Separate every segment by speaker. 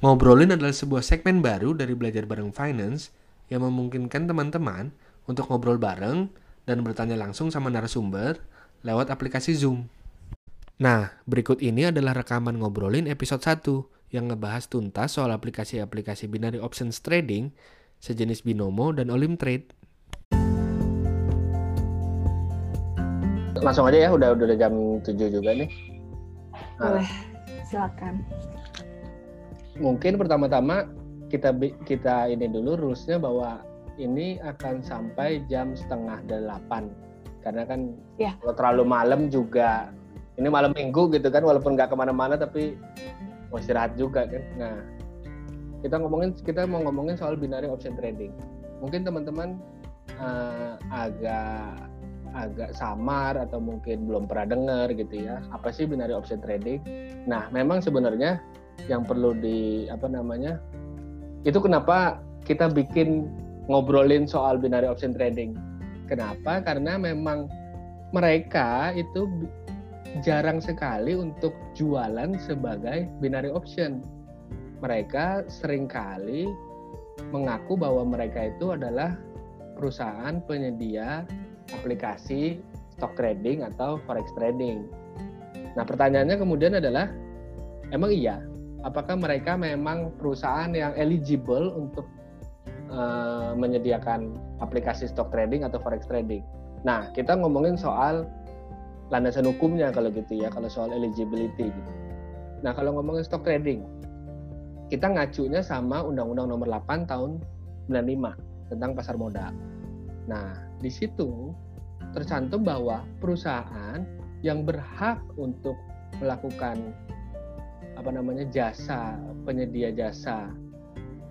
Speaker 1: Ngobrolin adalah sebuah segmen baru dari Belajar Bareng Finance yang memungkinkan teman-teman untuk ngobrol bareng dan bertanya langsung sama narasumber lewat aplikasi Zoom. Nah, berikut ini adalah rekaman ngobrolin episode 1 yang ngebahas tuntas soal aplikasi-aplikasi binary options trading sejenis Binomo dan Olim Trade.
Speaker 2: Langsung aja ya, udah udah jam 7 juga nih.
Speaker 3: Nah, Boleh, silakan
Speaker 2: mungkin pertama-tama kita kita ini dulu rulesnya bahwa ini akan sampai jam setengah delapan. Karena kan ya. kalau terlalu malam juga ini malam minggu gitu kan walaupun nggak ke mana-mana tapi mau istirahat juga kan. Nah kita ngomongin kita mau ngomongin soal binary option trading. Mungkin teman-teman uh, agak agak samar atau mungkin belum pernah dengar gitu ya apa sih binary option trading? Nah memang sebenarnya yang perlu di apa namanya itu kenapa kita bikin ngobrolin soal binary option trading. Kenapa? Karena memang mereka itu jarang sekali untuk jualan sebagai binary option. Mereka sering kali mengaku bahwa mereka itu adalah perusahaan penyedia aplikasi stock trading atau forex trading. Nah, pertanyaannya kemudian adalah emang iya apakah mereka memang perusahaan yang eligible untuk uh, menyediakan aplikasi stock trading atau forex trading. Nah, kita ngomongin soal landasan hukumnya kalau gitu ya, kalau soal eligibility gitu. Nah, kalau ngomongin stock trading, kita ngacunya sama Undang-Undang Nomor 8 Tahun 95 tentang pasar modal. Nah, di situ tercantum bahwa perusahaan yang berhak untuk melakukan apa namanya jasa penyedia jasa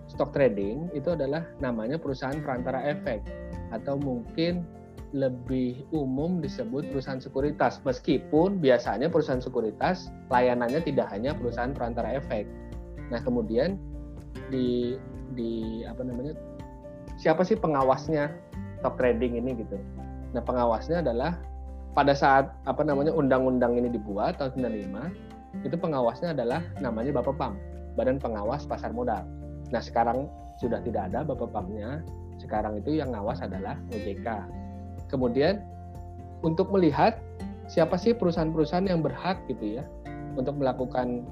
Speaker 2: stock trading itu adalah namanya perusahaan perantara efek atau mungkin lebih umum disebut perusahaan sekuritas meskipun biasanya perusahaan sekuritas layanannya tidak hanya perusahaan perantara efek. Nah, kemudian di di apa namanya siapa sih pengawasnya stock trading ini gitu. Nah, pengawasnya adalah pada saat apa namanya undang-undang ini dibuat tahun 95 itu pengawasnya adalah namanya Bapak PAM, Badan Pengawas Pasar Modal. Nah sekarang sudah tidak ada Bapak PAM-nya, sekarang itu yang ngawas adalah OJK. Kemudian untuk melihat siapa sih perusahaan-perusahaan yang berhak gitu ya untuk melakukan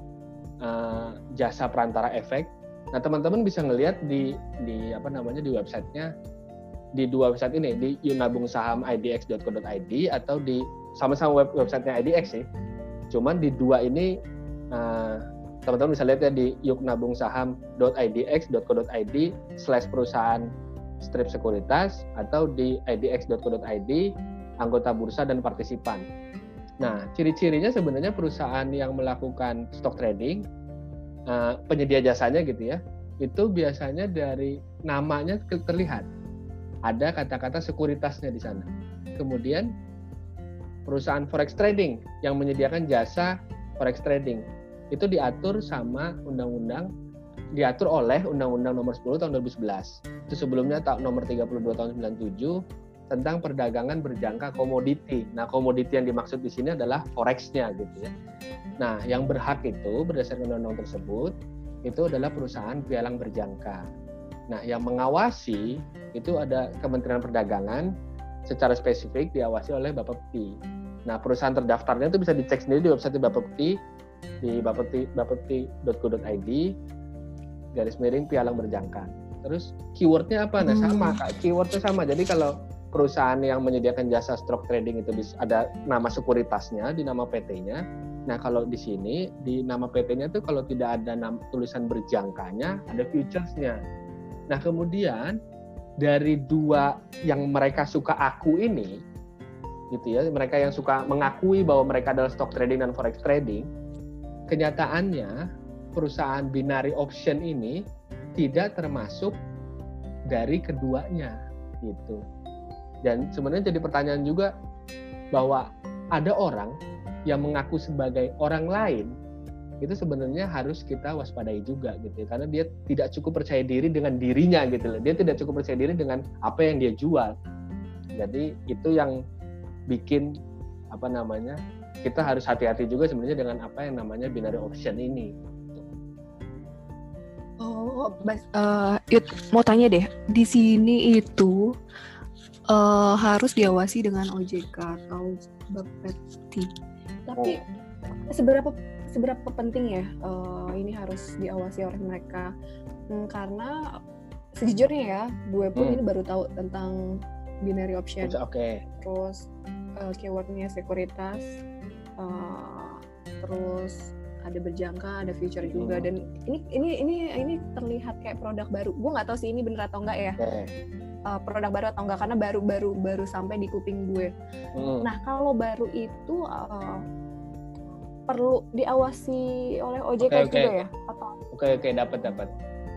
Speaker 2: uh, jasa perantara efek. Nah teman-teman bisa ngelihat di di apa namanya di websitenya di dua website ini di yunabung saham idx.co.id atau di sama-sama web websitenya IDX sih Cuman di dua ini eh, teman-teman bisa lihat ya di yuknabungsaham.idx.co.id slash perusahaan strip sekuritas atau di idx.co.id anggota bursa dan partisipan. Nah, ciri-cirinya sebenarnya perusahaan yang melakukan stock trading, uh, penyedia jasanya gitu ya, itu biasanya dari namanya terlihat. Ada kata-kata sekuritasnya di sana. Kemudian perusahaan forex trading yang menyediakan jasa forex trading itu diatur sama undang-undang diatur oleh Undang-Undang Nomor 10 Tahun 2011. Itu sebelumnya nomor 32 Tahun 97 tentang perdagangan berjangka komoditi. Nah, komoditi yang dimaksud di sini adalah forex-nya gitu ya. Nah, yang berhak itu berdasarkan undang-undang tersebut itu adalah perusahaan pialang berjangka. Nah, yang mengawasi itu ada Kementerian Perdagangan secara spesifik diawasi oleh Bapak Peti. Nah, perusahaan terdaftarnya itu bisa dicek sendiri di website Bapepti di bapepti bapepti.co.id garis miring pialang berjangka. Terus keywordnya apa? Nah, sama hmm. kak. Keywordnya sama. Jadi kalau perusahaan yang menyediakan jasa stock trading itu ada nama sekuritasnya di nama PT-nya. Nah, kalau di sini di nama PT-nya itu kalau tidak ada nama, tulisan berjangkanya, ada futures-nya. Nah, kemudian dari dua yang mereka suka aku ini, gitu ya. Mereka yang suka mengakui bahwa mereka adalah stock trading dan forex trading. Kenyataannya perusahaan binary option ini tidak termasuk dari keduanya gitu. Dan sebenarnya jadi pertanyaan juga bahwa ada orang yang mengaku sebagai orang lain itu sebenarnya harus kita waspadai juga gitu ya. karena dia tidak cukup percaya diri dengan dirinya gitu loh. Dia tidak cukup percaya diri dengan apa yang dia jual. Jadi itu yang bikin apa namanya kita harus hati-hati juga sebenarnya dengan apa yang namanya binary option ini.
Speaker 3: Oh, uh, Yud, mau tanya deh, di sini itu uh, harus diawasi dengan OJK atau Bapepti. Tapi oh. seberapa seberapa penting ya uh, ini harus diawasi oleh mereka? Hmm, karena sejujurnya ya, gue pun hmm. ini baru tahu tentang binary option.
Speaker 2: Oke. Okay.
Speaker 3: Terus uh, keywordnya sekuritas, uh, terus ada berjangka, ada future juga hmm. dan ini ini ini ini terlihat kayak produk baru. Gue nggak tahu sih ini bener atau enggak ya. Okay. Uh, eh, produk baru atau enggak karena baru baru baru sampai di kuping gue. Hmm. Nah kalau baru itu uh, perlu diawasi oleh OJK okay, juga okay. ya?
Speaker 2: Oke okay, oke okay, dapat dapat.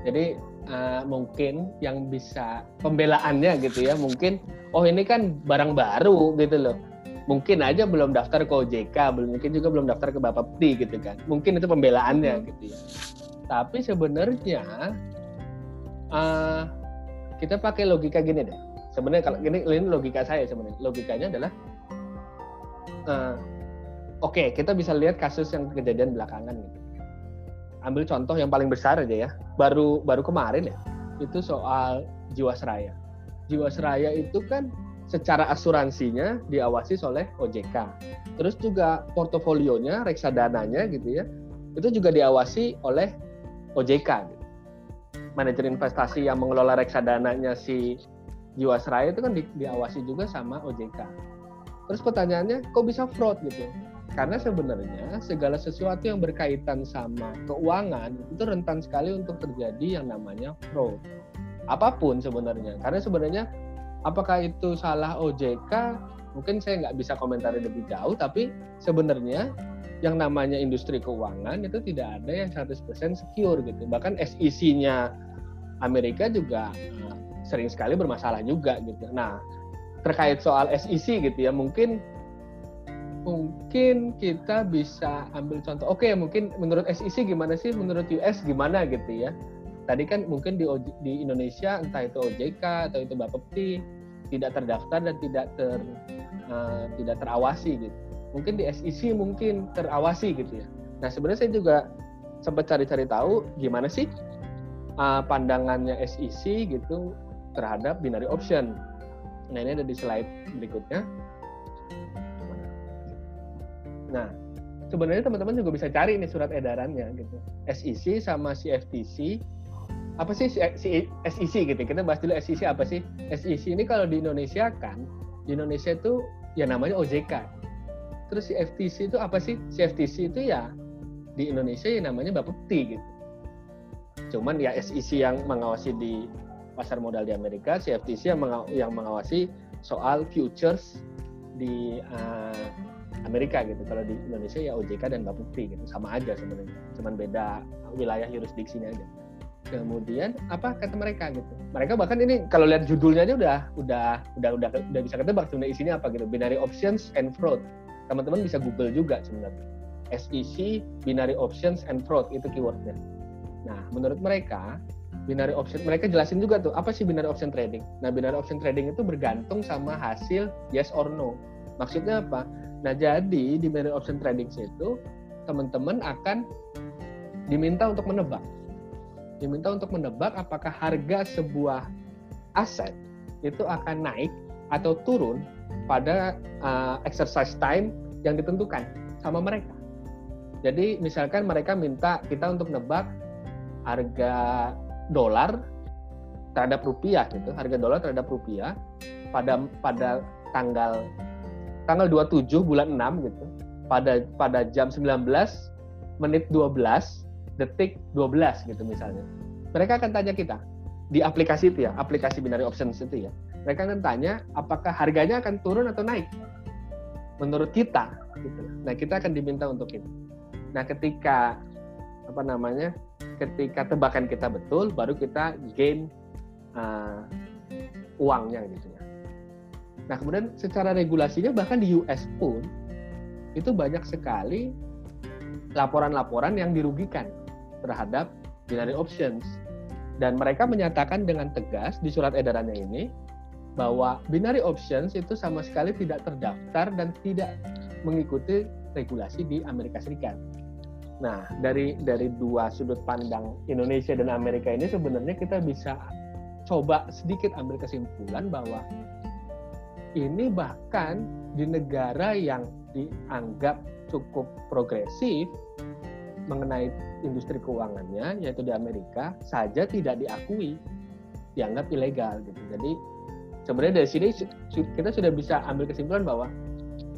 Speaker 2: Jadi uh, mungkin yang bisa pembelaannya gitu ya mungkin oh ini kan barang baru gitu loh mungkin aja belum daftar ke OJK, belum mungkin juga belum daftar ke Bapepti gitu kan. Mungkin itu pembelaannya hmm. gitu ya. Tapi sebenarnya uh, kita pakai logika gini deh. Sebenarnya kalau gini ini logika saya sebenarnya. Logikanya adalah uh, oke, okay, kita bisa lihat kasus yang kejadian belakangan gitu. Ambil contoh yang paling besar aja ya. Baru baru kemarin ya. Itu soal Jiwasraya. Jiwasraya itu kan secara asuransinya diawasi oleh OJK. Terus juga portofolionya, reksadananya gitu ya, itu juga diawasi oleh OJK. Gitu. Manajer investasi yang mengelola reksadananya si Jiwasraya itu kan di, diawasi juga sama OJK. Terus pertanyaannya, kok bisa fraud gitu? Karena sebenarnya segala sesuatu yang berkaitan sama keuangan itu rentan sekali untuk terjadi yang namanya fraud. Apa pun sebenarnya. Karena sebenarnya Apakah itu salah OJK? Mungkin saya nggak bisa komentari lebih jauh, tapi sebenarnya yang namanya industri keuangan itu tidak ada yang 100% secure gitu. Bahkan SEC-nya Amerika juga eh, sering sekali bermasalah juga gitu. Nah, terkait soal SEC gitu ya, mungkin mungkin kita bisa ambil contoh. Oke, okay, mungkin menurut SEC gimana sih? Menurut US gimana gitu ya? Tadi kan mungkin di, di Indonesia entah itu OJK atau itu Bapepti tidak terdaftar dan tidak ter uh, tidak terawasi gitu. Mungkin di SEC mungkin terawasi gitu ya. Nah sebenarnya saya juga sempat cari-cari tahu gimana sih uh, pandangannya SEC gitu terhadap binary option. Nah ini ada di slide berikutnya. Nah sebenarnya teman-teman juga bisa cari ini surat edarannya gitu. SEC sama CFTC apa sih si SEC gitu? Kita bahas dulu SEC apa sih? SEC ini kalau di Indonesia kan di Indonesia itu ya namanya OJK terus si FTC itu apa sih? Si FTC itu ya di Indonesia ya namanya Bapepti gitu. Cuman ya SEC yang mengawasi di pasar modal di Amerika si FTC yang, mengaw yang mengawasi soal futures di uh, Amerika gitu. Kalau di Indonesia ya OJK dan Bapepti gitu. Sama aja sebenarnya. Cuman beda wilayah jurisdiksinya aja kemudian apa kata mereka gitu? Mereka bahkan ini kalau lihat judulnya aja udah udah udah udah udah bisa ketebak sebenarnya isinya apa gitu. Binary options and fraud. Teman-teman bisa google juga sebenarnya. SEC binary options and fraud itu keywordnya. Nah menurut mereka binary option mereka jelasin juga tuh apa sih binary option trading? Nah binary option trading itu bergantung sama hasil yes or no. Maksudnya apa? Nah jadi di binary option trading itu teman-teman akan diminta untuk menebak diminta untuk menebak apakah harga sebuah aset itu akan naik atau turun pada uh, exercise time yang ditentukan sama mereka. Jadi misalkan mereka minta kita untuk nebak harga dolar terhadap rupiah gitu, harga dolar terhadap rupiah pada pada tanggal tanggal 27 bulan 6 gitu. Pada pada jam 19 menit 12 detik 12 gitu misalnya. Mereka akan tanya kita di aplikasi itu ya, aplikasi binary options itu ya. Mereka akan tanya apakah harganya akan turun atau naik menurut kita gitu. Nah, kita akan diminta untuk itu. Nah, ketika apa namanya? Ketika tebakan kita betul, baru kita gain uh, uangnya gitu ya. Nah, kemudian secara regulasinya bahkan di US pun itu banyak sekali laporan-laporan yang dirugikan terhadap binary options. Dan mereka menyatakan dengan tegas di surat edarannya ini bahwa binary options itu sama sekali tidak terdaftar dan tidak mengikuti regulasi di Amerika Serikat. Nah, dari dari dua sudut pandang Indonesia dan Amerika ini sebenarnya kita bisa coba sedikit ambil kesimpulan bahwa ini bahkan di negara yang dianggap cukup progresif mengenai industri keuangannya yaitu di Amerika saja tidak diakui dianggap ilegal gitu. Jadi sebenarnya dari sini kita sudah bisa ambil kesimpulan bahwa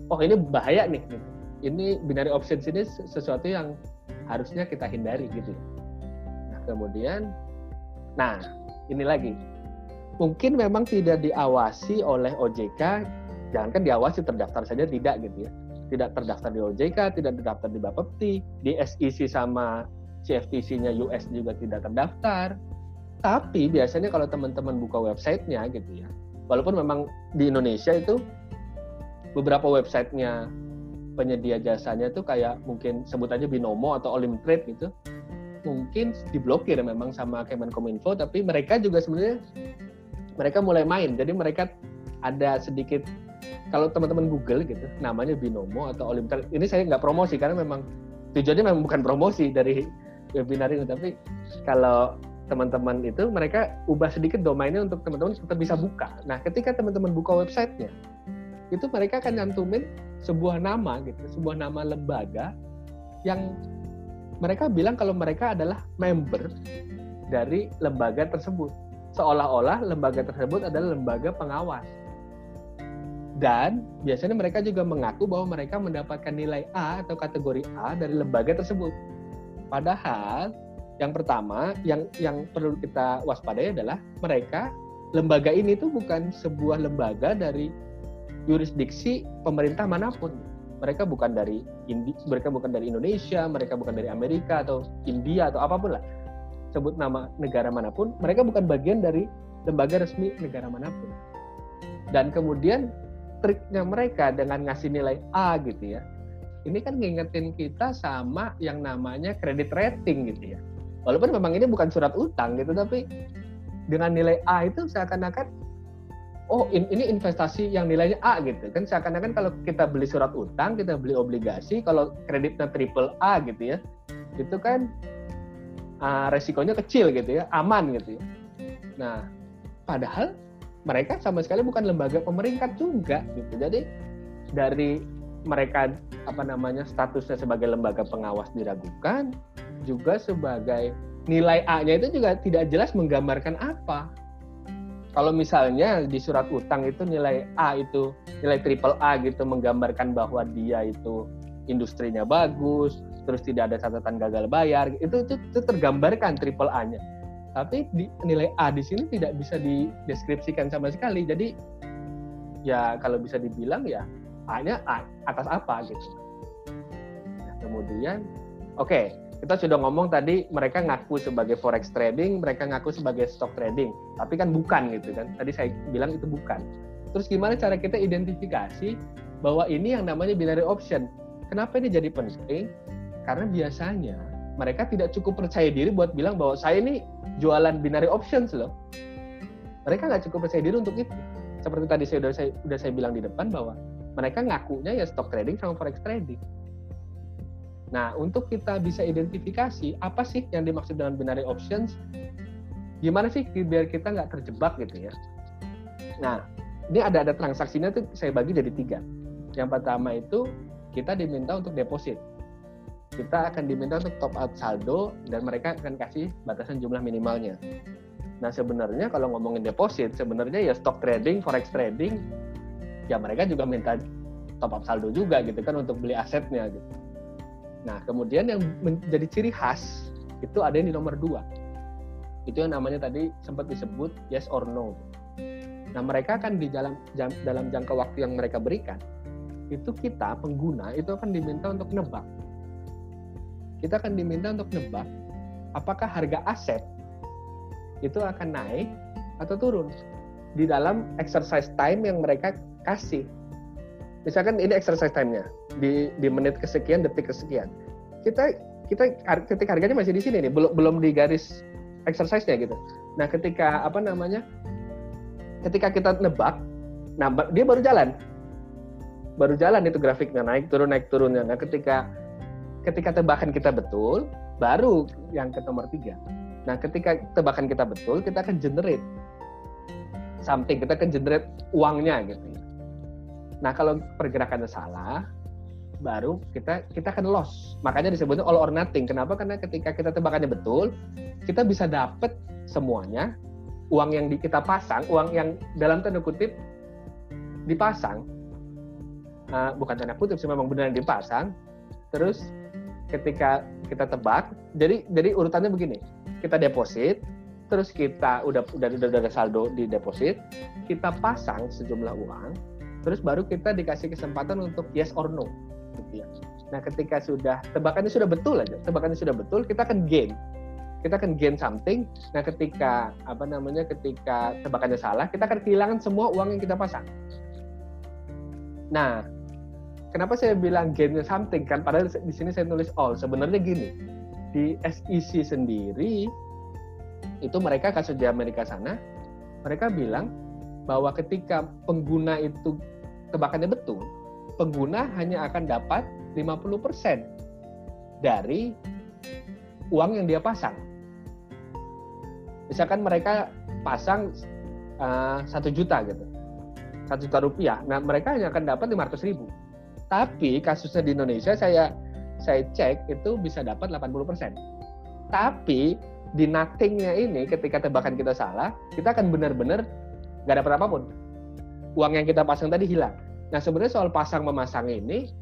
Speaker 2: oh ini bahaya nih gitu. Ini binary options ini sesuatu yang harusnya kita hindari gitu. Nah, kemudian nah, ini lagi. Mungkin memang tidak diawasi oleh OJK, jangankan diawasi terdaftar saja tidak gitu ya. Tidak terdaftar di OJK, tidak terdaftar di Bapepti, di SEC sama CFTC-nya US juga tidak terdaftar. Tapi biasanya kalau teman-teman buka websitenya gitu ya, walaupun memang di Indonesia itu beberapa websitenya penyedia jasanya tuh kayak mungkin sebut aja Binomo atau Olimtrade gitu mungkin diblokir memang sama Kemenkominfo tapi mereka juga sebenarnya mereka mulai main jadi mereka ada sedikit kalau teman-teman Google gitu namanya Binomo atau Olimtrade ini saya nggak promosi karena memang tujuannya memang bukan promosi dari webinar ini tapi kalau teman-teman itu mereka ubah sedikit domainnya untuk teman-teman tetap bisa buka. Nah, ketika teman-teman buka websitenya, itu mereka akan nyantumin sebuah nama gitu, sebuah nama lembaga yang mereka bilang kalau mereka adalah member dari lembaga tersebut. Seolah-olah lembaga tersebut adalah lembaga pengawas. Dan biasanya mereka juga mengaku bahwa mereka mendapatkan nilai A atau kategori A dari lembaga tersebut. Padahal yang pertama yang yang perlu kita waspadai adalah mereka lembaga ini tuh bukan sebuah lembaga dari yurisdiksi pemerintah mana pun. Mereka bukan dari Indi, mereka bukan dari Indonesia, mereka bukan dari Amerika atau India atau apa pun lah. Sebut nama negara mana pun, mereka bukan bagian dari lembaga resmi negara mana pun. Dan kemudian triknya mereka dengan ngasih nilai A gitu ya. Ini kan ngingetin kita sama yang namanya kredit rating gitu ya. Walaupun memang ini bukan surat utang gitu, tapi dengan nilai A itu seakan-akan oh ini investasi yang nilainya A gitu kan seakan-akan kalau kita beli surat utang kita beli obligasi kalau kreditnya triple A gitu ya itu kan uh, resikonya kecil gitu ya aman gitu ya nah padahal mereka sama sekali bukan lembaga pemerintah juga gitu jadi dari mereka apa namanya statusnya sebagai lembaga pengawas diragukan juga sebagai nilai A-nya itu juga tidak jelas menggambarkan apa kalau misalnya di surat utang itu nilai A itu nilai triple A gitu menggambarkan bahwa dia itu industrinya bagus, terus tidak ada catatan gagal bayar, itu itu, itu tergambarkan triple A-nya. Tapi di, nilai A di sini tidak bisa dideskripsikan sama sekali. Jadi ya kalau bisa dibilang ya A-nya A, atas apa gitu. Nah, kemudian oke, okay, kita sudah ngomong tadi mereka ngaku sebagai forex trading, mereka ngaku sebagai stock trading, tapi kan bukan gitu kan. Tadi saya bilang itu bukan. Terus gimana cara kita identifikasi bahwa ini yang namanya binary option? Kenapa ini jadi penting? Karena biasanya mereka tidak cukup percaya diri buat bilang bahwa saya ini jualan binary options loh. Mereka nggak cukup percaya diri untuk itu. Seperti tadi saya udah saya udah saya bilang di depan bahwa mereka ngakunya ya stock trading sama forex trading Nah, untuk kita bisa identifikasi apa sih yang dimaksud dengan binary options, gimana sih biar kita nggak terjebak gitu ya. Nah, ini ada ada transaksinya tuh saya bagi jadi tiga. Yang pertama itu kita diminta untuk deposit. Kita akan diminta untuk top up saldo dan mereka akan kasih batasan jumlah minimalnya. Nah sebenarnya kalau ngomongin deposit, sebenarnya ya stock trading, forex trading, ya mereka juga minta top up saldo juga gitu kan untuk beli asetnya gitu. Nah, kemudian yang menjadi ciri khas itu ada yang di nomor dua. Itu yang namanya tadi sempat disebut yes or no. Nah, mereka akan di dalam dalam jangka waktu yang mereka berikan, itu kita pengguna itu akan diminta untuk nebak. Kita akan diminta untuk nebak apakah harga aset itu akan naik atau turun di dalam exercise time yang mereka kasih. Misalkan ini exercise time-nya di di menit kesekian detik kesekian. Kita kita ketik harganya masih di sini nih belum belum di garis exercise-nya gitu. Nah ketika apa namanya ketika kita nebak nah dia baru jalan. Baru jalan itu grafiknya naik turun naik turunnya. Nah ketika ketika tebakan kita betul, baru yang ke nomor tiga. Nah, ketika tebakan kita betul, kita akan generate something, kita akan generate uangnya gitu. Nah, kalau pergerakannya salah, baru kita kita akan loss. Makanya disebutnya all or nothing. Kenapa? Karena ketika kita tebakannya betul, kita bisa dapat semuanya uang yang di, kita pasang, uang yang dalam tanda kutip dipasang, uh, bukan tanda kutip sih memang benar dipasang. Terus ketika kita tebak, jadi jadi urutannya begini, kita deposit, terus kita udah udah udah, ada saldo di deposit, kita pasang sejumlah uang, terus baru kita dikasih kesempatan untuk yes or no. Nah, ketika sudah tebakannya sudah betul aja, tebakannya sudah betul, kita akan gain. Kita akan gain something. Nah, ketika apa namanya? Ketika tebakannya salah, kita akan kehilangan semua uang yang kita pasang. Nah, kenapa saya bilang gainnya something kan? Padahal di sini saya tulis all. Sebenarnya gini, di SEC sendiri itu mereka kasus di Amerika sana, mereka bilang bahwa ketika pengguna itu tebakannya betul, pengguna hanya akan dapat 50% dari uang yang dia pasang. Misalkan mereka pasang eh, satu uh, juta gitu, satu juta rupiah. Nah mereka hanya akan dapat 500 ribu. Tapi kasusnya di Indonesia saya saya cek itu bisa dapat 80%. Tapi di nothingnya ini ketika tebakan kita salah, kita akan benar-benar nggak dapat apa pun. Uang yang kita pasang tadi hilang. Nah sebenarnya soal pasang memasang ini,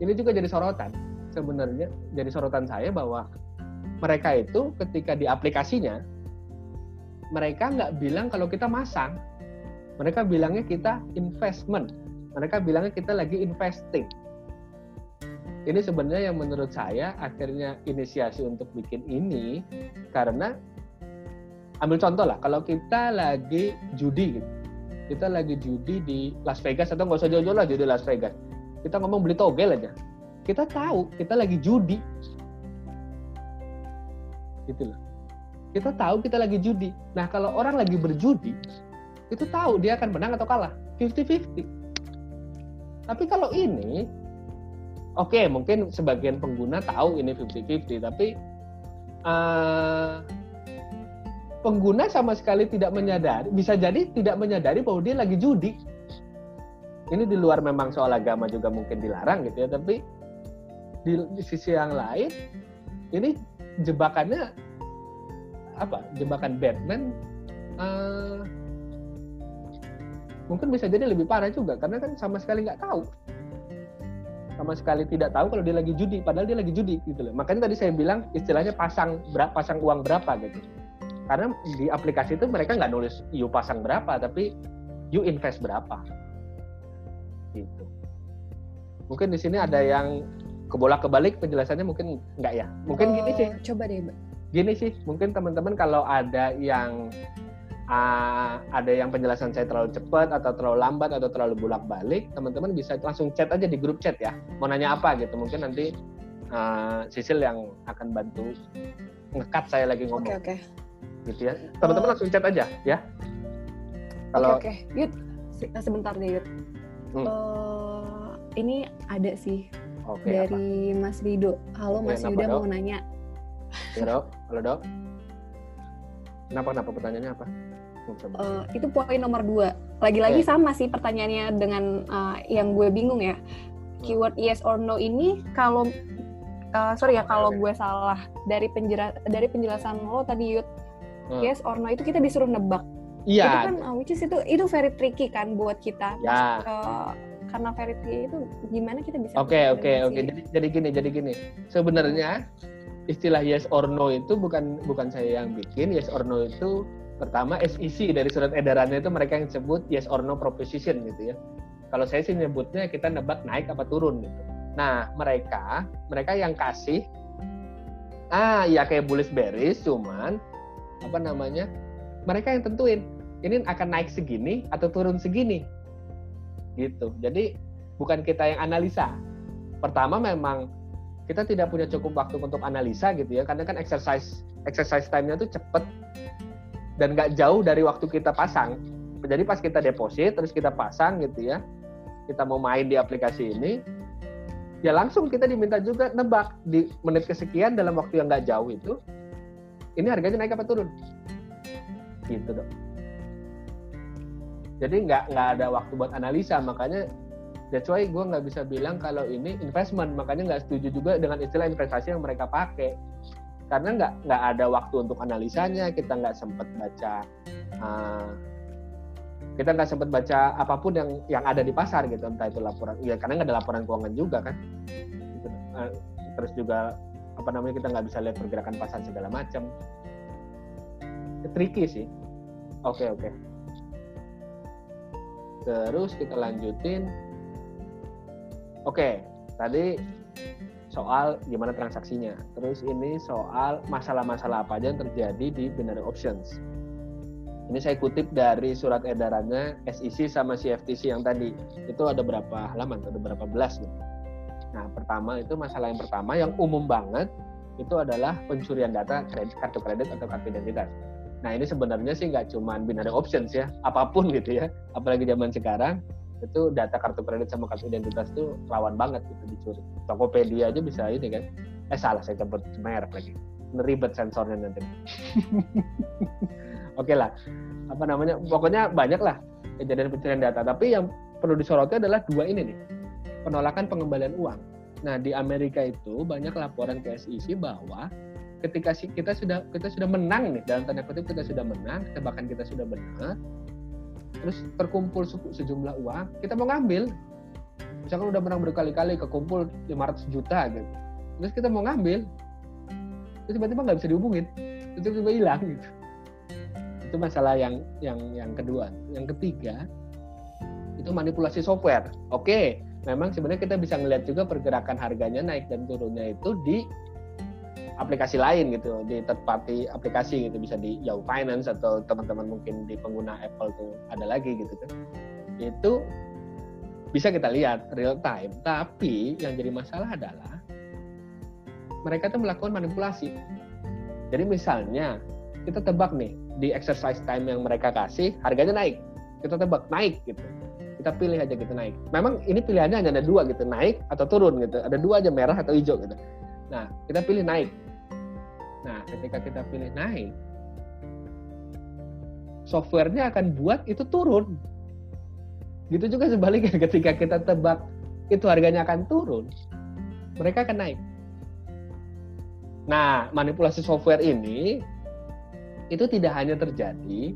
Speaker 2: ini juga jadi sorotan. Sebenarnya jadi sorotan saya bahwa mereka itu ketika di aplikasinya, mereka nggak bilang kalau kita masang. Mereka bilangnya kita investment. Mereka bilangnya kita lagi investing. Ini sebenarnya yang menurut saya akhirnya inisiasi untuk bikin ini karena ambil contoh lah kalau kita lagi judi gitu. Kita lagi judi di Las Vegas atau nggak usah jauh-jauh lah judi Las Vegas. Kita ngomong beli togel aja. Kita tahu kita lagi judi. Gitu loh. Kita tahu kita lagi judi. Nah kalau orang lagi berjudi itu tahu dia akan menang atau kalah. 50-50 tapi kalau ini oke okay, mungkin sebagian pengguna tahu ini 50-50 tapi uh, pengguna sama sekali tidak menyadari, bisa jadi tidak menyadari bahwa dia lagi judi. Ini di luar memang soal agama juga mungkin dilarang gitu ya, tapi di, di sisi yang lain ini jebakannya apa? Jebakan Batman uh, mungkin bisa jadi lebih parah juga karena kan sama sekali nggak tahu. Sama sekali tidak tahu kalau dia lagi judi padahal dia lagi judi gitu loh. Makanya tadi saya bilang istilahnya pasang berapa pasang uang berapa gitu. Karena di aplikasi itu mereka nggak nulis you pasang berapa tapi you invest berapa. Gitu. Mungkin di sini ada yang kebolak kebalik penjelasannya mungkin nggak ya? Mungkin oh, gini sih.
Speaker 3: coba deh
Speaker 2: gini sih mungkin teman-teman kalau ada yang uh, ada yang penjelasan saya terlalu cepat atau terlalu lambat atau terlalu bolak balik teman-teman bisa langsung chat aja di grup chat ya. Mau nanya apa gitu mungkin nanti uh, Sisil yang akan bantu ngekat saya lagi ngomong.
Speaker 3: Oke okay, okay
Speaker 2: gitu ya. Teman-teman uh, langsung chat aja ya.
Speaker 3: Kalau oke okay, okay. Yud sebentar deh Yud. Hmm. uh, ini ada sih okay, dari apa? Mas Rido. Halo Mas Rido mau nanya.
Speaker 2: Ya dok. Halo dok. Kenapa kenapa pertanyaannya apa
Speaker 3: uh, itu poin nomor dua. Lagi-lagi okay. sama sih pertanyaannya dengan uh, yang gue bingung ya. Keyword yes or no ini kalau uh, sorry ya kalau gue salah dari penjelasan dari penjelasan lo tadi Yud. Hmm. yes or no itu kita disuruh nebak.
Speaker 2: Iya.
Speaker 3: Itu kan uh, which is itu itu very tricky kan buat kita. Ya. uh, karena very tricky itu gimana kita bisa
Speaker 2: oke oke oke. jadi jadi gini jadi gini. Sebenarnya istilah yes or no itu bukan bukan saya yang bikin. Yes or no itu pertama SEC dari surat edarannya itu mereka yang sebut yes or no proposition gitu ya. Kalau saya sih nyebutnya kita nebak naik apa turun gitu. Nah mereka mereka yang kasih ah ya kayak bullish bearish cuman apa namanya mereka yang tentuin ini akan naik segini atau turun segini. Gitu. Jadi bukan kita yang analisa. Pertama memang kita tidak punya cukup waktu untuk analisa gitu ya. Karena kan exercise exercise time-nya tuh cepet dan nggak jauh dari waktu kita pasang. Jadi pas kita deposit terus kita pasang gitu ya. Kita mau main di aplikasi ini ya langsung kita diminta juga nebak di menit kesekian dalam waktu yang nggak jauh itu ini harganya naik apa turun? Gitu dong jadi nggak nggak ada waktu buat analisa makanya that's why gue nggak bisa bilang kalau ini investment. Makanya nggak setuju juga dengan istilah investasi yang mereka pakai karena nggak nggak ada waktu untuk analisanya kita nggak sempat baca uh, kita nggak sempat baca apa pun yang yang ada di pasar gitu entah itu laporan ya karena nggak ada laporan keuangan juga kan gitu. uh, terus juga apa namanya kita nggak bisa lihat pergerakan pasar segala macam tricky sih oke okay, oke okay. terus kita lanjutin oke okay, tadi soal gimana transaksinya terus ini soal masalah-masalah apa aja yang terjadi di binary options ini saya kutip dari surat edarannya SEC sama CFTC yang tadi. Itu ada berapa halaman? Ada berapa belas nih. Nah, pertama itu masalah yang pertama yang umum banget itu adalah pencurian data kredit, kartu kredit atau kartu identitas. Nah, ini sebenarnya sih nggak cuma binary options ya, apa pun gitu ya. Apalagi zaman sekarang itu data kartu kredit sama kartu identitas itu rawan banget gitu dicuri. Tokopedia aja bisa ini kan. Eh salah saya sebut merek lagi. Ribet sensornya nanti. oke okay lah apa namanya pokoknya banyak lah kejadian pencurian data tapi yang perlu disoroti adalah dua ini nih penolakan pengembalian uang nah di Amerika itu banyak laporan ke SEC bahwa ketika kita sudah kita sudah menang nih dalam tanda kutip kita sudah menang tebakan kita sudah benar terus terkumpul sejumlah uang kita mau ngambil. Misalkan udah menang berkali-kali kekumpul 500 juta gitu. Terus kita mau ngambil terus tiba-tiba nggak bisa dihubungin. Terus tiba-tiba hilang gitu. Itu masalah yang yang yang kedua. Yang ketiga itu manipulasi software. Oke memang sebenarnya kita bisa ngeliat juga pergerakan harganya naik dan turunnya itu di aplikasi lain gitu di third party aplikasi gitu bisa di Yahoo Finance atau teman-teman mungkin di pengguna Apple tuh ada lagi gitu kan. Itu bisa kita lihat real time tapi yang jadi masalah adalah mereka tuh melakukan manipulasi. Jadi misalnya kita tebak nih di exercise time yang mereka kasih harganya naik kita tebak naik gitu. Kita pilih aja gitu naik. Memang ini pilihannya hanya ada dua gitu naik atau turun gitu. Ada dua aja merah atau hijau gitu. Nah kita pilih naik nah ketika kita pilih naik softwarenya akan buat itu turun. Gitu juga sebaliknya ketika kita tebak itu harganya akan turun mereka akan naik. Nah manipulasi software ini itu tidak hanya terjadi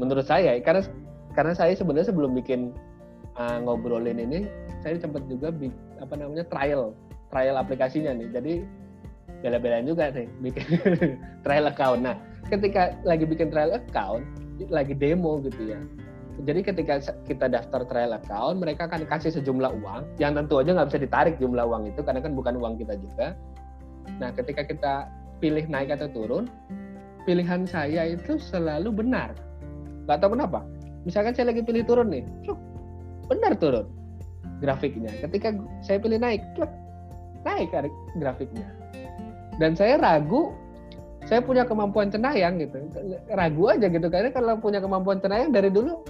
Speaker 2: menurut saya karena karena saya sebenarnya sebelum bikin uh, ngobrolin ini saya sempat juga apa namanya trial trial aplikasinya nih. Jadi bela-belain juga nih bikin trial account nah ketika lagi bikin trial account lagi demo gitu ya jadi ketika kita daftar trial account mereka akan kasih sejumlah uang yang tentu aja nggak bisa ditarik jumlah uang itu karena kan bukan uang kita juga nah ketika kita pilih naik atau turun pilihan saya itu selalu benar. Gak tahu kenapa. Misalkan saya lagi pilih turun nih, benar turun grafiknya. Ketika saya pilih naik, naik grafiknya. Dan saya ragu, saya punya kemampuan cenayang gitu. Ragu aja gitu, karena kalau punya kemampuan cenayang dari dulu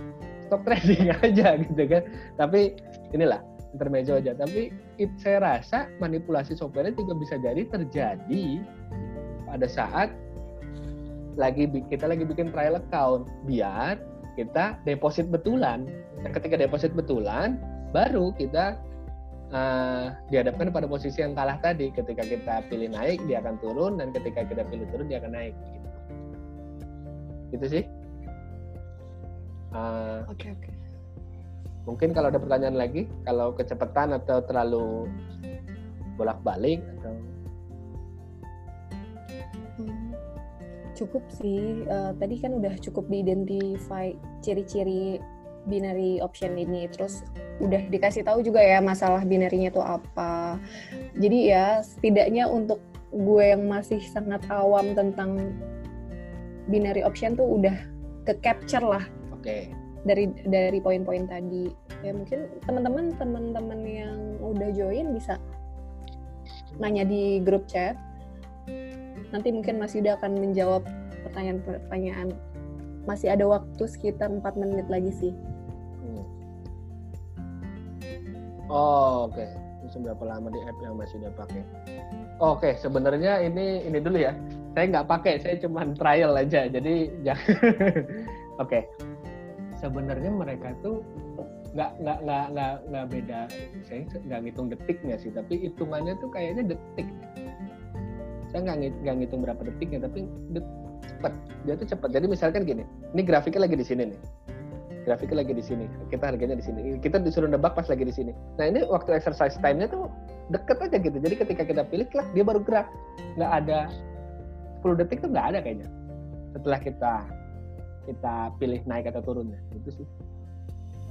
Speaker 2: stop trading aja gitu kan. Tapi inilah intermezzo aja. Tapi it, saya rasa manipulasi software juga bisa jadi terjadi pada saat lagi kita lagi bikin trial account biar kita deposit betulan. Nah, ketika deposit betulan, baru kita uh, dihadapkan pada posisi yang kalah tadi. Ketika kita pilih naik, dia akan turun, dan ketika kita pilih turun, dia akan naik. Gitu, gitu sih.
Speaker 3: Uh, oke okay, oke. Okay.
Speaker 2: Mungkin kalau ada pertanyaan lagi, kalau kecepatan atau terlalu bolak-balik atau
Speaker 3: cukup sih. Uh, tadi kan udah cukup diidentify ciri-ciri binary option ini. Terus udah dikasih tahu juga ya masalah binarinya itu apa. Jadi ya setidaknya untuk gue yang masih sangat awam tentang binary option tuh udah ke capture lah.
Speaker 2: Oke. Okay.
Speaker 3: Dari dari poin-poin tadi. Ya mungkin teman-teman teman-teman yang udah join bisa nanya di grup chat nanti mungkin Mas Yuda akan menjawab pertanyaan-pertanyaan. Masih ada waktu sekitar 4 menit lagi sih.
Speaker 2: Oh, oke. Okay. berapa lama di app yang masih udah pakai? Oke sebenarnya ini ini dulu ya. Saya nggak pakai saya cuma trial aja. Jadi jangan. Oke. Sebenarnya mereka tuh nggak nggak nggak nggak nggak beda. Saya nggak ngitung detiknya sih tapi hitungannya tuh kayaknya detik. Saya nggak nggak ngitung berapa detiknya tapi det, dia tuh cepet. Jadi misalkan gini ini grafiknya lagi di sini nih grafiknya lagi di sini kita harganya di sini kita disuruh nebak pas lagi di sini nah ini waktu exercise time-nya tuh deket aja gitu jadi ketika kita pilih klik dia baru gerak nggak ada 10 detik tuh nggak ada kayaknya setelah kita kita pilih naik atau turunnya itu sih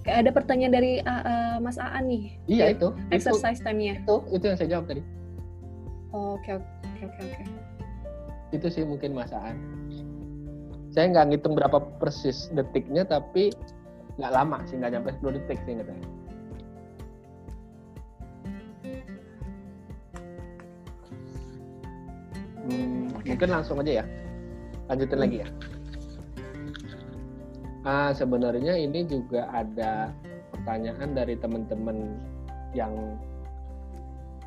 Speaker 3: Kayak ada pertanyaan dari uh, uh, Mas Aan nih.
Speaker 2: Iya itu.
Speaker 3: Exercise time-nya.
Speaker 2: Itu itu yang saya jawab tadi.
Speaker 3: Oke oke oke oke.
Speaker 2: Itu sih mungkin Mas Aan. Saya nggak ngitung berapa persis detiknya tapi nggak lama sih nggak nyampe 10 detik sih katanya. Hmm, okay. Mungkin langsung aja ya. Lanjutin hmm. lagi ya. Ah, sebenarnya ini juga ada pertanyaan dari teman-teman yang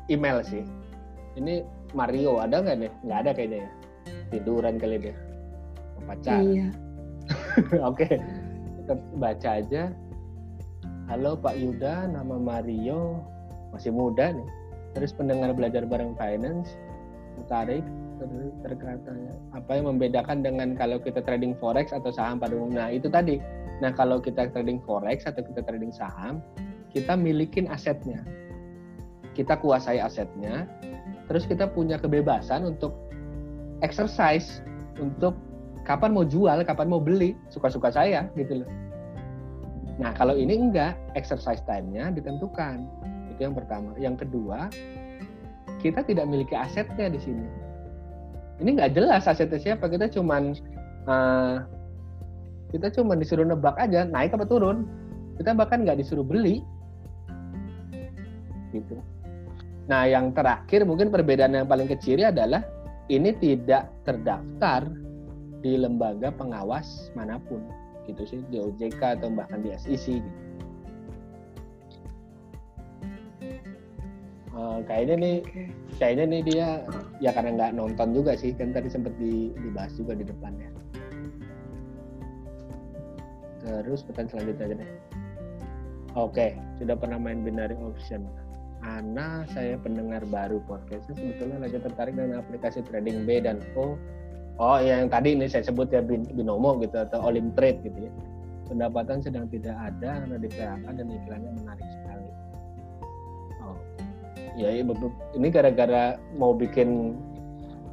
Speaker 2: email sih. Ini Mario ada nggak nih? Nggak ada kayaknya ya. Tiduran kali dia. Pacar.
Speaker 3: Iya.
Speaker 2: Oke, kita baca aja. Halo Pak Yuda, nama Mario, masih muda nih. Terus pendengar belajar bareng finance, tertarik terkatanya apa yang membedakan dengan kalau kita trading forex atau saham pada umumnya? Nah itu tadi. Nah kalau kita trading forex atau kita trading saham kita milikin asetnya. Kita kuasai asetnya terus kita punya kebebasan untuk exercise untuk kapan mau jual kapan mau beli? Suka-suka saya gitu loh. Nah kalau ini enggak exercise time-nya ditentukan. Itu yang pertama. Yang kedua kita tidak memiliki asetnya di sini. Ini nggak jelas asetnya siapa. Kita cuman uh, kita cuman disuruh nebak aja naik apa turun. Kita bahkan nggak disuruh beli. Gitu. Nah yang terakhir mungkin perbedaan yang paling kecil adalah ini tidak terdaftar di lembaga pengawas mana pun. Gitu sih di OJK atau bahkan di SEC gitu. Uh, kayaknya nih kayaknya nih dia ya karena nggak nonton juga sih kan tadi sempat di, dibahas juga di depan ya. Terus pertanyaan selanjutnya aja deh. Oke sudah pernah main binary option? Ana saya pendengar baru podcastnya. Sebetulnya lagi tertarik dengan aplikasi trading B dan O oh ya yang tadi ini saya sebut ya binomo gitu atau olim trade gitu ya pendapatan sedang tidak ada karena di PHK dan iklannya menarik sekali ya ini gara-gara mau bikin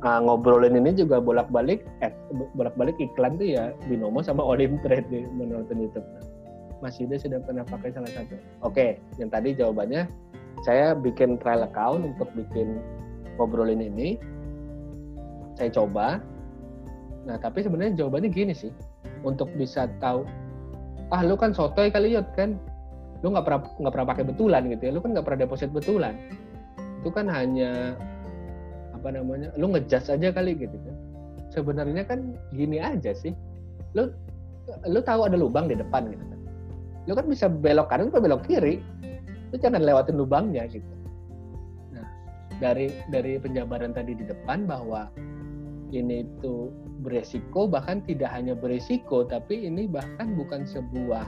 Speaker 2: uh, ngobrolin ini juga bolak-balik eh bolak-balik iklan tuh ya binomo sama Olim Trade menonton YouTube. Mas Yuda sudah pernah pakai salah satu. Oke, yang tadi jawabannya saya bikin trial account untuk bikin ngobrolin ini. Saya coba. Nah, tapi sebenarnya jawabannya gini sih. Untuk bisa tahu, ah lu kan sotoy kali yot kan, lu nggak pernah nggak pernah pakai betulan gitu ya, lu kan nggak pernah deposit betulan. Itu kan hanya apa namanya lu ngejudge aja kali gitu kan. Sebenarnya kan gini aja sih. Lu lu tahu ada lubang di depan gitu kan. Lu kan bisa belok kanan atau belok kiri. Lu jangan lewatin lubangnya gitu. Nah dari dari penjabaran tadi di depan bahwa ini itu beresiko bahkan tidak hanya beresiko tapi ini bahkan bukan sebuah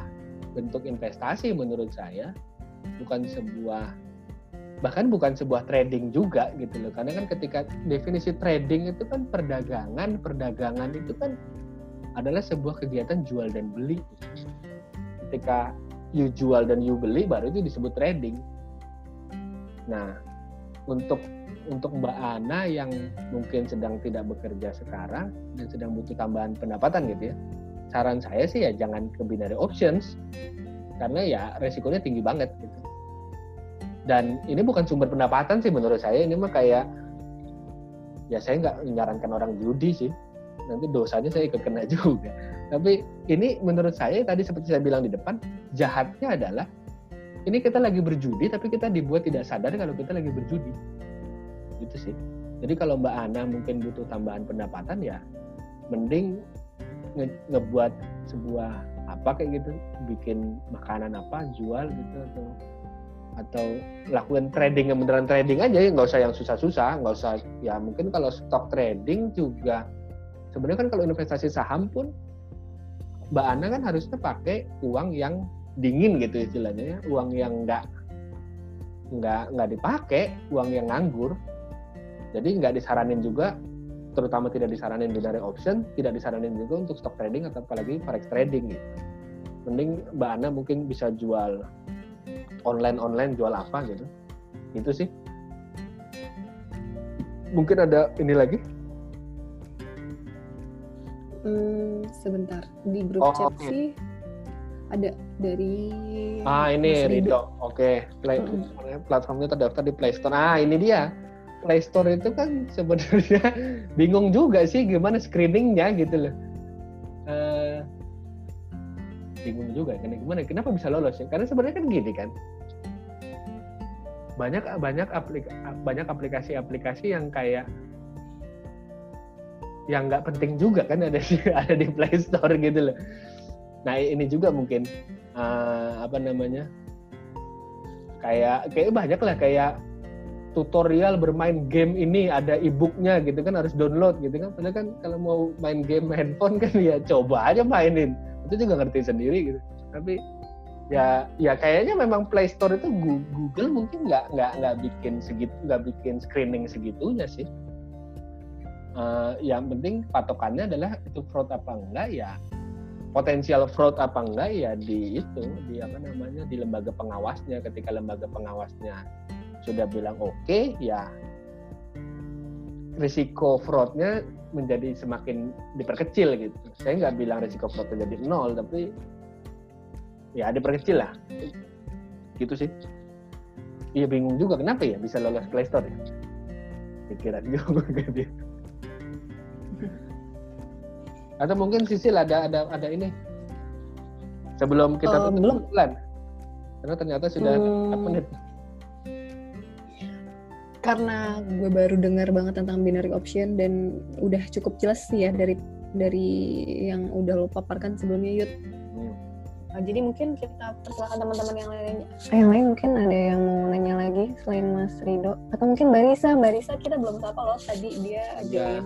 Speaker 2: bentuk investasi menurut saya. Bukan sebuah bahkan bukan sebuah trading juga gitu loh. Karena kan ketika definisi trading itu kan perdagangan perdagangan itu kan adalah sebuah kegiatan jual dan beli. Ketika you jual dan you beli baru itu disebut trading. Nah untuk untuk Mbak Ana yang mungkin sedang tidak bekerja sekarang dan sedang butuh tambahan pendapatan gitu ya. Saran saya sih ya jangan ke binary options. Karena ya resikonya tinggi banget gitu. Dan ini bukan sumber pendapatan sih menurut saya ini mah kayak ya saya nggak menyarankan orang judi sih. Nanti dosanya saya ikut kena juga. Tapi ini menurut saya tadi seperti saya bilang di depan jahatnya adalah ini kita lagi berjudi tapi kita dibuat tidak sadar kalau kita lagi berjudi gitu sih. Jadi kalau Mbak Ana mungkin butuh tambahan pendapatan ya mending nge ngebuat sebuah apa kayak gitu bikin makanan apa jual gitu atau atau lakukan trading yang beneran trading aja ya nggak usah yang susah-susah nggak usah ya mungkin kalau stock trading juga sebenarnya kan kalau investasi saham pun Mbak Ana kan harusnya pakai uang yang dingin gitu istilahnya ya uang yang nggak nggak nggak dipakai uang yang nganggur jadi nggak disaranin juga terutama tidak disaranin binary option tidak disaranin juga untuk stock trading atau apalagi forex trading gitu. Mending Mbak Ana mungkin bisa jual online online jual apa gitu. Itu sih. Mungkin ada ini lagi?
Speaker 3: Hmm, sebentar. Di grup oh, chat okay. sih ada dari
Speaker 2: ah ini Rido. Oke okay. Play, hmm. platformnya terdaftar di Play Store. Ah ini dia Play Store itu kan sebenarnya bingung juga sih gimana screeningnya gitu loh. Uh, bingung juga karena gimana kenapa bisa lolos ya? Karena sebenarnya kan gini kan. Banyak banyak aplik banyak aplikasi-aplikasi yang kayak yang nggak penting juga kan ada di ada di Play Store gitu loh. Nah ini juga mungkin uh, apa namanya kayak kayak banyak lah kayak tutorial bermain game ini ada e-booknya gitu kan harus download gitu kan. Padahal kan kalau mau main game handphone kan ya coba aja mainin. Itu juga ngerti sendiri gitu. Tapi ya ya kayaknya memang Play Store itu Google mungkin nggak nggak nggak bikin segitu nggak bikin screening segitunya sih. Uh, yang penting patokannya adalah itu fraud apa enggak ya potensial fraud apa enggak ya di itu di apa namanya di lembaga pengawasnya. Ketika lembaga pengawasnya sudah bilang oke okay, ya risiko fraudnya menjadi semakin diperkecil gitu. Saya nggak bilang risiko fraudnya jadi nol, tapi ya diperkecil lah. Gitu sih. Iya bingung juga kenapa ya bisa lolos Play Store ya. Pikiran juga gitu. Atau mungkin Sisil ada ada ada ini sebelum kita uh, tutup belum. bulan. Karena ternyata sudah hmm. menit
Speaker 3: karena gue baru dengar banget tentang binary option dan udah cukup jelas sih ya dari dari yang udah lo paparkan sebelumnya Yud. Hmm. Nah, jadi mungkin kita persilakan teman-teman yang lain. Yang lain mungkin ada yang mau nanya lagi selain Mas Rido atau mungkin Mbak Risa. Mbak Risa kita belum sapa loh tadi dia ya. join.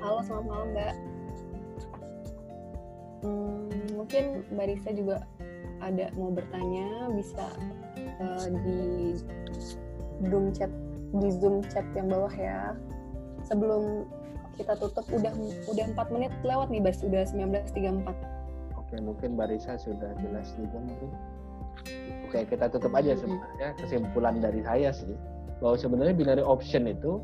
Speaker 3: Halo selamat malam Mbak. Hmm, mungkin Mbak Risa juga ada mau bertanya bisa uh, di Zoom chat di Zoom chat yang bawah ya. Sebelum kita tutup udah udah 4 menit lewat nih Bas, udah 19.34.
Speaker 2: Oke, mungkin Barisa sudah jelas juga mungkin. Oke, kita tutup aja sebenarnya kesimpulan dari saya sih bahwa sebenarnya binary option itu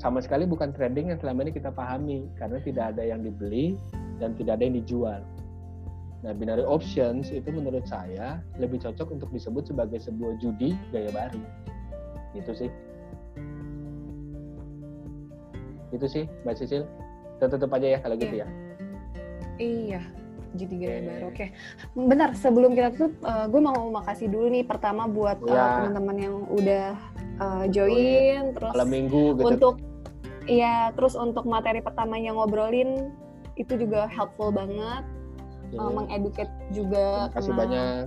Speaker 2: sama sekali bukan trading yang selama ini kita pahami karena tidak ada yang dibeli dan tidak ada yang dijual. Nah, binary options itu menurut saya lebih cocok untuk disebut sebagai sebuah judi gaya baru. Gitu sih. Itu sih mbak Sisil kita tutup aja ya kalau gitu iya. ya
Speaker 3: iya jadi gaya okay. baru oke okay. benar sebelum kita tutup uh, gue mau makasih dulu nih pertama buat ya. uh, teman-teman yang udah uh, join terus
Speaker 2: malam minggu
Speaker 3: gitu. untuk iya terus untuk materi pertamanya ngobrolin itu juga helpful banget okay. uh, mengeduket juga
Speaker 2: terima kasih banyak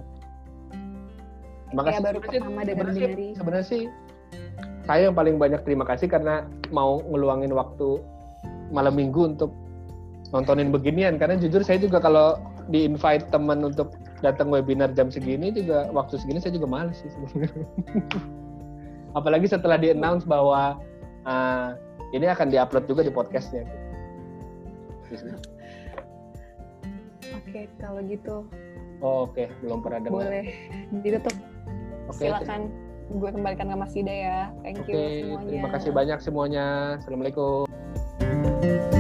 Speaker 3: Terima kasih. Ya, baru pertama dari
Speaker 2: Sebenarnya sih saya yang paling banyak terima kasih karena mau ngeluangin waktu malam minggu untuk nontonin beginian. Karena jujur saya juga kalau di invite teman untuk datang webinar jam segini juga waktu segini saya juga males sih apalagi setelah di announce bahwa uh, ini akan diupload juga di podcastnya.
Speaker 3: Oke kalau gitu.
Speaker 2: Oh, oke okay. belum pernah dengar.
Speaker 3: Boleh ditutup. Okay, silakan gue kembalikan ke Mas Ida ya. Thank you semuanya.
Speaker 2: Terima kasih banyak semuanya. Assalamualaikum.